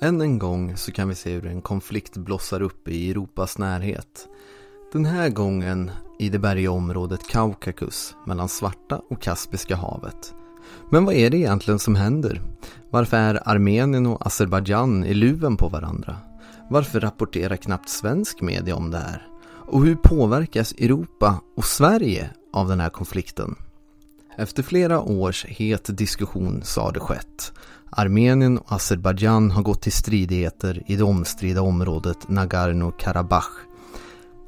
Än en gång så kan vi se hur en konflikt blossar upp i Europas närhet. Den här gången i det bergiga området Kaukakus mellan Svarta och Kaspiska havet. Men vad är det egentligen som händer? Varför är Armenien och Azerbajdzjan i luven på varandra? Varför rapporterar knappt svensk media om det här? Och hur påverkas Europa och Sverige av den här konflikten? Efter flera års het diskussion så har det skett. Armenien och Azerbajdzjan har gått till stridigheter i det omstridda området Nagorno-Karabach.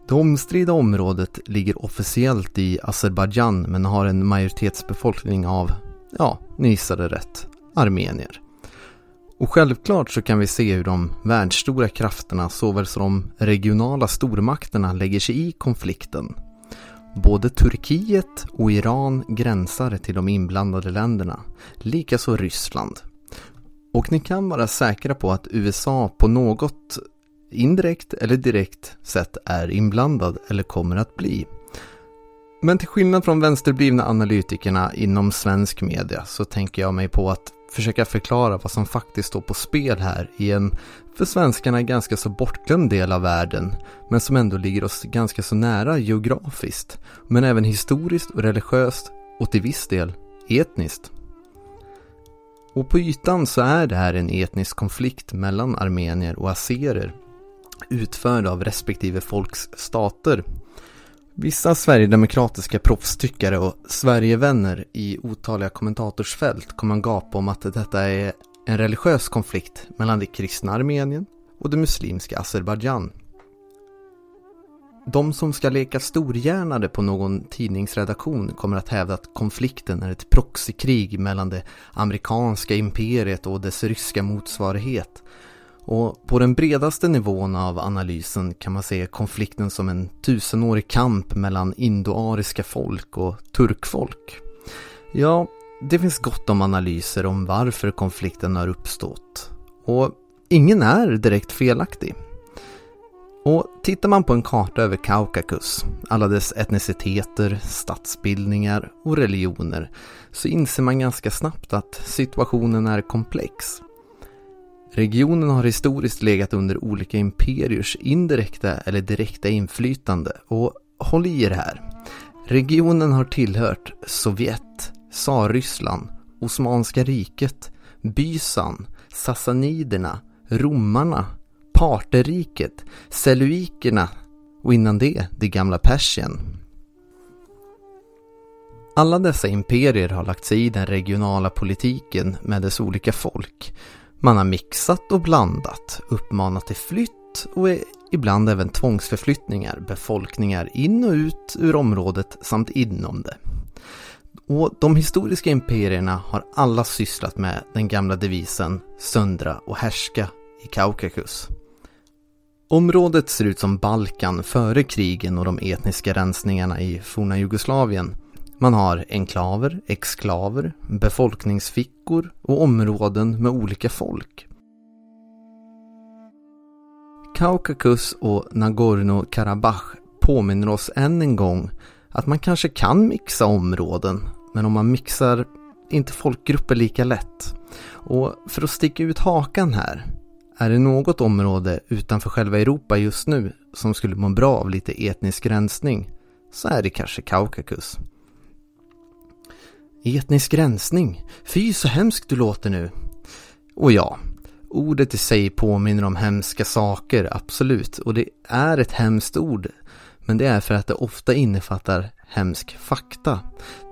Det omstridda området ligger officiellt i Azerbajdzjan men har en majoritetsbefolkning av, ja, ni gissade rätt, armenier. Och självklart så kan vi se hur de världsstora krafterna såväl som de regionala stormakterna lägger sig i konflikten. Både Turkiet och Iran gränsar till de inblandade länderna, likaså Ryssland. Och ni kan vara säkra på att USA på något indirekt eller direkt sätt är inblandad eller kommer att bli. Men till skillnad från vänsterblivna analytikerna inom svensk media så tänker jag mig på att försöka förklara vad som faktiskt står på spel här i en för svenskarna ganska så bortglömd del av världen men som ändå ligger oss ganska så nära geografiskt men även historiskt och religiöst och till viss del etniskt. Och på ytan så är det här en etnisk konflikt mellan armenier och azerer utförd av respektive folks stater. Vissa sverigedemokratiska proffstyckare och Sverigevänner i otaliga kommentatorsfält kommer gapa om att detta är en religiös konflikt mellan det kristna Armenien och det muslimska Azerbajdzjan. De som ska leka storhjärnade på någon tidningsredaktion kommer att hävda att konflikten är ett proxykrig mellan det amerikanska imperiet och dess ryska motsvarighet. Och på den bredaste nivån av analysen kan man se konflikten som en tusenårig kamp mellan indoariska folk och turkfolk. Ja, det finns gott om analyser om varför konflikten har uppstått. Och ingen är direkt felaktig. Och tittar man på en karta över Kaukakus, alla dess etniciteter, stadsbildningar och religioner, så inser man ganska snabbt att situationen är komplex. Regionen har historiskt legat under olika imperiers indirekta eller direkta inflytande och håll i er här. Regionen har tillhört Sovjet, Tsarryssland, Osmanska riket, Bysan, Sassaniderna, romarna, Parteriket, Seluikerna och innan det, det gamla Persien. Alla dessa imperier har lagt sig i den regionala politiken med dess olika folk. Man har mixat och blandat, uppmanat till flytt och ibland även tvångsförflyttningar, befolkningar in och ut ur området samt inom det. Och de historiska imperierna har alla sysslat med den gamla devisen söndra och härska i Kaukakus. Området ser ut som Balkan före krigen och de etniska rensningarna i forna Jugoslavien. Man har enklaver, exklaver, befolkningsfickor och områden med olika folk. Kaukakus och Nagorno-Karabach påminner oss än en gång att man kanske kan mixa områden, men om man mixar inte folkgrupper lika lätt. Och för att sticka ut hakan här, är det något område utanför själva Europa just nu som skulle må bra av lite etnisk rensning så är det kanske Kaukakus. Etnisk rensning? Fy så hemskt du låter nu. Och ja, ordet i sig påminner om hemska saker, absolut. Och det är ett hemskt ord. Men det är för att det ofta innefattar hemsk fakta.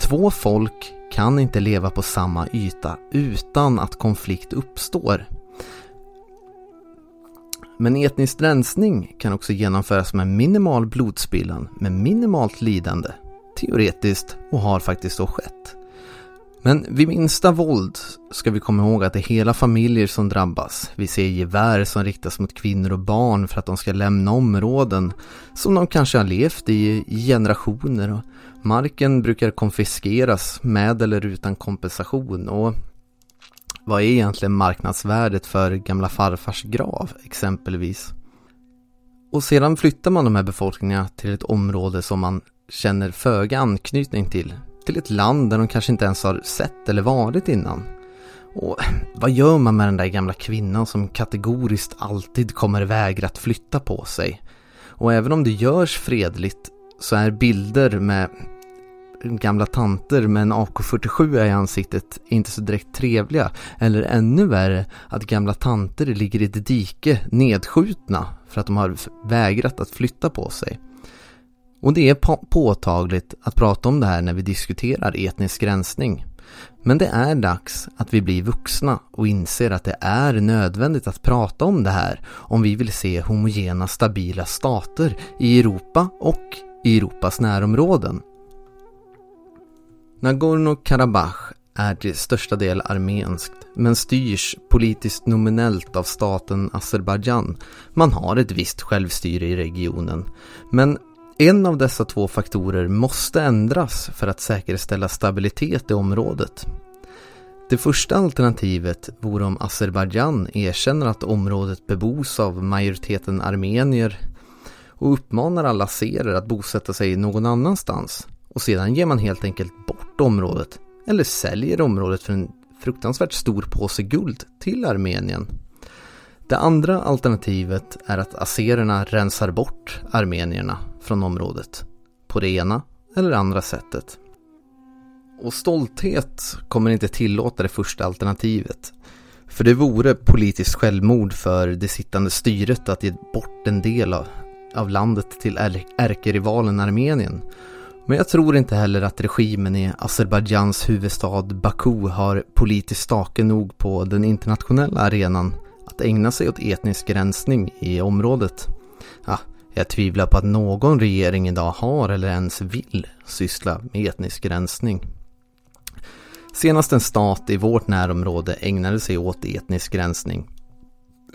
Två folk kan inte leva på samma yta utan att konflikt uppstår. Men etnisk rensning kan också genomföras med minimal blodspillan med minimalt lidande. Teoretiskt och har faktiskt så skett. Men vid minsta våld ska vi komma ihåg att det är hela familjer som drabbas. Vi ser gevär som riktas mot kvinnor och barn för att de ska lämna områden som de kanske har levt i i generationer. Och marken brukar konfiskeras med eller utan kompensation och vad är egentligen marknadsvärdet för gamla farfars grav exempelvis? Och sedan flyttar man de här befolkningarna till ett område som man känner föga anknytning till. Till ett land där de kanske inte ens har sett eller varit innan. Och vad gör man med den där gamla kvinnan som kategoriskt alltid kommer vägra att flytta på sig? Och även om det görs fredligt så är bilder med gamla tanter med en AK47 i ansiktet inte så direkt trevliga. Eller ännu värre, att gamla tanter ligger i ett dike nedskjutna för att de har vägrat att flytta på sig. Och det är påtagligt att prata om det här när vi diskuterar etnisk rensning. Men det är dags att vi blir vuxna och inser att det är nödvändigt att prata om det här om vi vill se homogena stabila stater i Europa och i Europas närområden. Nagorno-Karabach är till största del armenskt men styrs politiskt nominellt av staten Azerbajdzjan. Man har ett visst självstyre i regionen. Men en av dessa två faktorer måste ändras för att säkerställa stabilitet i området. Det första alternativet vore om Azerbajdzjan erkänner att området bebos av majoriteten armenier och uppmanar alla azerer att bosätta sig någon annanstans och sedan ger man helt enkelt bort området eller säljer området för en fruktansvärt stor påse guld till Armenien. Det andra alternativet är att azererna rensar bort armenierna från området på det ena eller andra sättet. Och stolthet kommer inte tillåta det första alternativet. För det vore politiskt självmord för det sittande styret att ge bort en del av, av landet till ärkerivalen Armenien men jag tror inte heller att regimen i Azerbajdzjans huvudstad Baku har politisk stake nog på den internationella arenan att ägna sig åt etnisk rensning i området. Ja, jag tvivlar på att någon regering idag har eller ens vill syssla med etnisk rensning. Senast en stat i vårt närområde ägnade sig åt etnisk rensning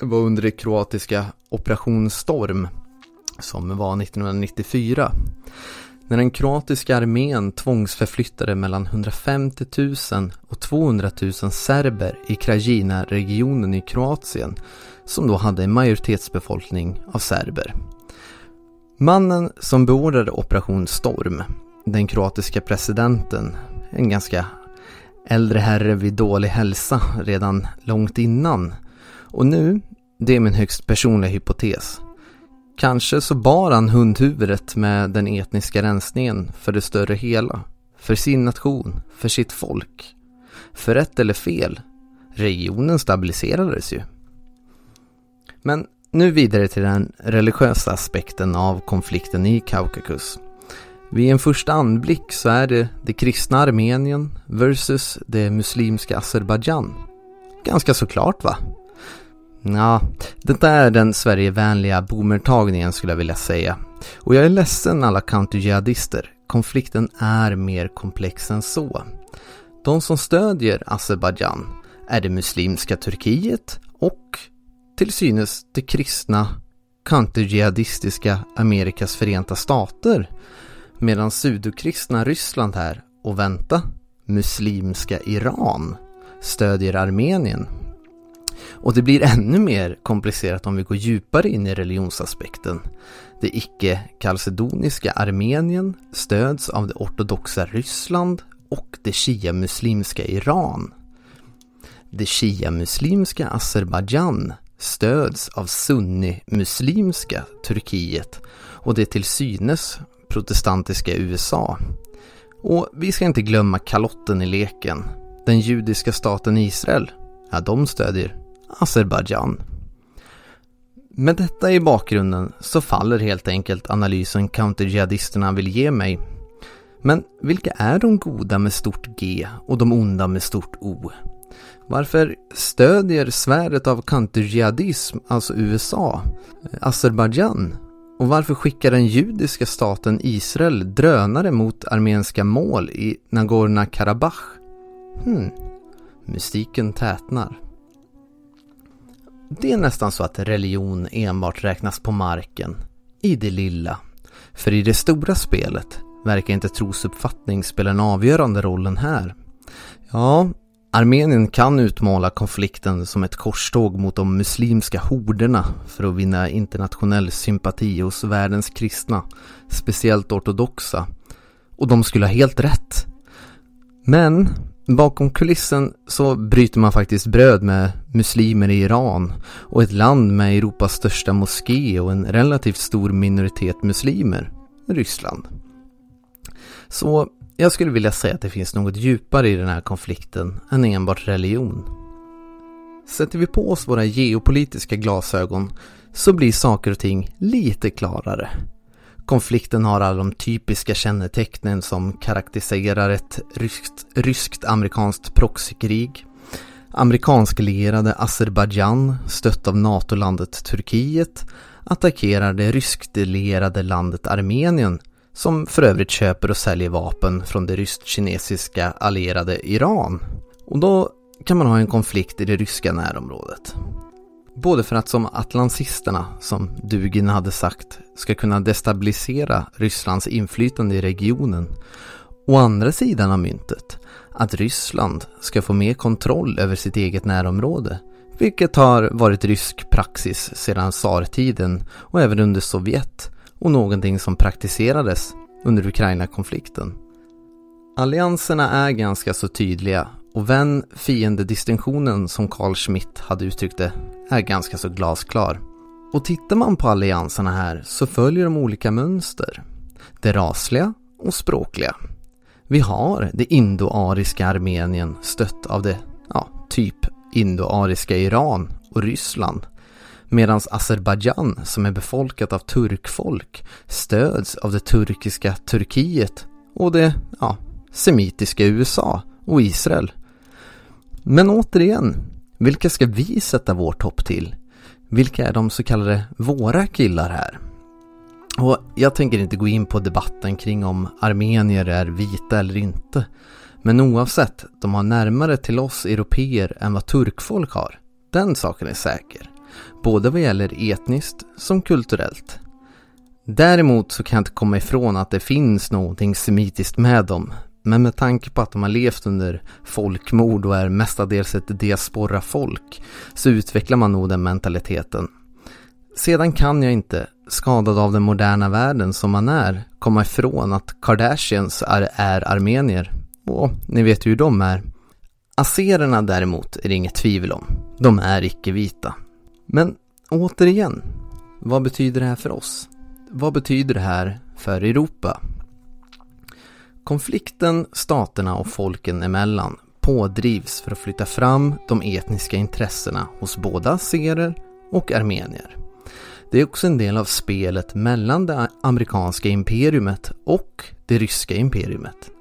var under det kroatiska Operation Storm som var 1994 när den kroatiska armén tvångsförflyttade mellan 150 000 och 200 000 serber i Krajina-regionen i Kroatien som då hade en majoritetsbefolkning av serber. Mannen som beordrade Operation Storm, den kroatiska presidenten, en ganska äldre herre vid dålig hälsa redan långt innan. Och nu, det är min högst personliga hypotes, Kanske så bar han hundhuvudet med den etniska rensningen för det större hela. För sin nation, för sitt folk. För rätt eller fel, regionen stabiliserades ju. Men nu vidare till den religiösa aspekten av konflikten i Kaukasus. Vid en första anblick så är det det kristna Armenien versus det muslimska Azerbajdzjan. Ganska såklart va? Ja, detta är den Sverigevänliga boomertagningen skulle jag vilja säga. Och jag är ledsen alla counter-jihadister. Konflikten är mer komplex än så. De som stödjer Azerbajdzjan är det muslimska Turkiet och till synes det kristna counter-jihadistiska Amerikas förenta stater. Medan sudokristna Ryssland här, och vänta, muslimska Iran stödjer Armenien och det blir ännu mer komplicerat om vi går djupare in i religionsaspekten. Det icke-kalcedoniska Armenien stöds av det ortodoxa Ryssland och det shia-muslimska Iran. Det shia-muslimska Azerbajdzjan stöds av sunni-muslimska Turkiet och det till synes protestantiska USA. Och vi ska inte glömma kalotten i leken. Den judiska staten Israel, ja de stödjer Azerbajdzjan. Med detta i bakgrunden så faller helt enkelt analysen counterjihadisterna vill ge mig. Men vilka är de goda med stort G och de onda med stort O? Varför stödjer svärdet av counterjihadism, alltså USA, Azerbajdzjan? Och varför skickar den judiska staten Israel drönare mot armeniska mål i Nagorno-Karabach? Hmm, mystiken tätnar. Det är nästan så att religion enbart räknas på marken, i det lilla. För i det stora spelet verkar inte trosuppfattning spela en avgörande rollen här. Ja, Armenien kan utmåla konflikten som ett korståg mot de muslimska horderna för att vinna internationell sympati hos världens kristna, speciellt ortodoxa. Och de skulle ha helt rätt. Men bakom kulissen så bryter man faktiskt bröd med muslimer i Iran och ett land med Europas största moské och en relativt stor minoritet muslimer, Ryssland. Så jag skulle vilja säga att det finns något djupare i den här konflikten än enbart religion. Sätter vi på oss våra geopolitiska glasögon så blir saker och ting lite klarare. Konflikten har alla de typiska kännetecknen som karaktäriserar ett ryskt, ryskt amerikanskt proxykrig. Amerikansk-lierade Azerbajdzjan, stött av NATO-landet Turkiet, attackerar det ryskt-lierade landet Armenien som för övrigt köper och säljer vapen från det rysk-kinesiska allierade Iran. Och då kan man ha en konflikt i det ryska närområdet. Både för att som atlantisterna, som Dugin hade sagt, ska kunna destabilisera Rysslands inflytande i regionen. Å andra sidan av myntet, att Ryssland ska få mer kontroll över sitt eget närområde. Vilket har varit rysk praxis sedan tsartiden och även under Sovjet och någonting som praktiserades under Ukraina-konflikten. Allianserna är ganska så tydliga och vän-fiende-distinktionen som Carl Schmitt hade uttryckt det är ganska så glasklar. Och tittar man på allianserna här så följer de olika mönster. Det rasliga och språkliga. Vi har det indoariska Armenien stött av det, ja, typ indoariska Iran och Ryssland. Medan Azerbajdzjan som är befolkat av turkfolk stöds av det turkiska Turkiet och det, ja, semitiska USA och Israel. Men återigen, vilka ska vi sätta vårt hopp till? Vilka är de så kallade våra killar här? Och jag tänker inte gå in på debatten kring om armenier är vita eller inte. Men oavsett, de har närmare till oss europeer än vad turkfolk har. Den saken är säker. Både vad gäller etniskt som kulturellt. Däremot så kan jag inte komma ifrån att det finns någonting semitiskt med dem. Men med tanke på att de har levt under folkmord och är mestadels ett diaspora-folk så utvecklar man nog den mentaliteten. Sedan kan jag inte, skadad av den moderna världen som man är, komma ifrån att Kardashians är, är armenier. Och ni vet ju hur de är. Azererna däremot är det inget tvivel om. De är icke-vita. Men återigen, vad betyder det här för oss? Vad betyder det här för Europa? Konflikten staterna och folken emellan pådrivs för att flytta fram de etniska intressena hos både azerer och armenier. Det är också en del av spelet mellan det amerikanska imperiumet och det ryska imperiumet.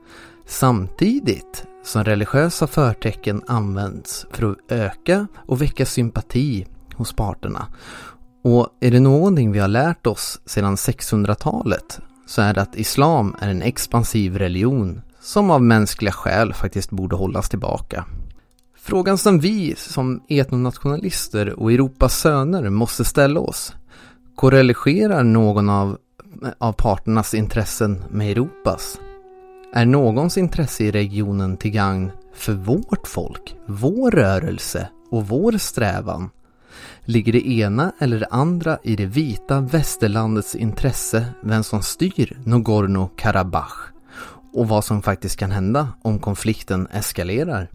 Samtidigt som religiösa förtecken används för att öka och väcka sympati hos parterna. Och är det någonting vi har lärt oss sedan 600-talet så är det att islam är en expansiv religion som av mänskliga skäl faktiskt borde hållas tillbaka. Frågan som vi som etnonationalister och Europas söner måste ställa oss. Korreligerar någon av, av parternas intressen med Europas? Är någons intresse i regionen till gagn för vårt folk, vår rörelse och vår strävan? Ligger det ena eller det andra i det vita västerlandets intresse vem som styr Nagorno-Karabach och vad som faktiskt kan hända om konflikten eskalerar?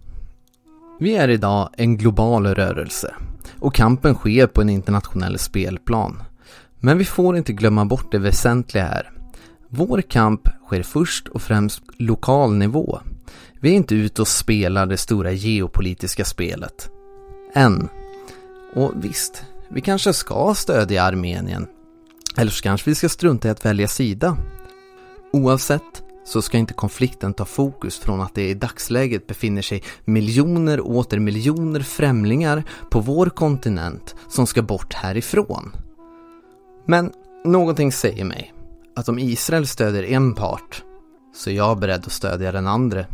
Vi är idag en global rörelse och kampen sker på en internationell spelplan. Men vi får inte glömma bort det väsentliga här. Vår kamp sker först och främst lokal nivå. Vi är inte ute och spelar det stora geopolitiska spelet. Än. Och visst, vi kanske ska stödja Armenien. Eller så kanske vi ska strunta i att välja sida. Oavsett så ska inte konflikten ta fokus från att det i dagsläget befinner sig miljoner och åter miljoner främlingar på vår kontinent som ska bort härifrån. Men någonting säger mig att om Israel stödjer en part så är jag beredd att stödja den andra.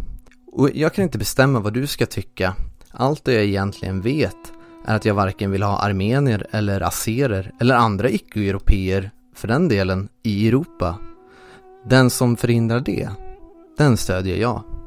Och jag kan inte bestämma vad du ska tycka. Allt det jag egentligen vet är att jag varken vill ha armenier eller azerer eller andra icke-europeer för den delen i Europa. Den som förhindrar det, den stödjer jag.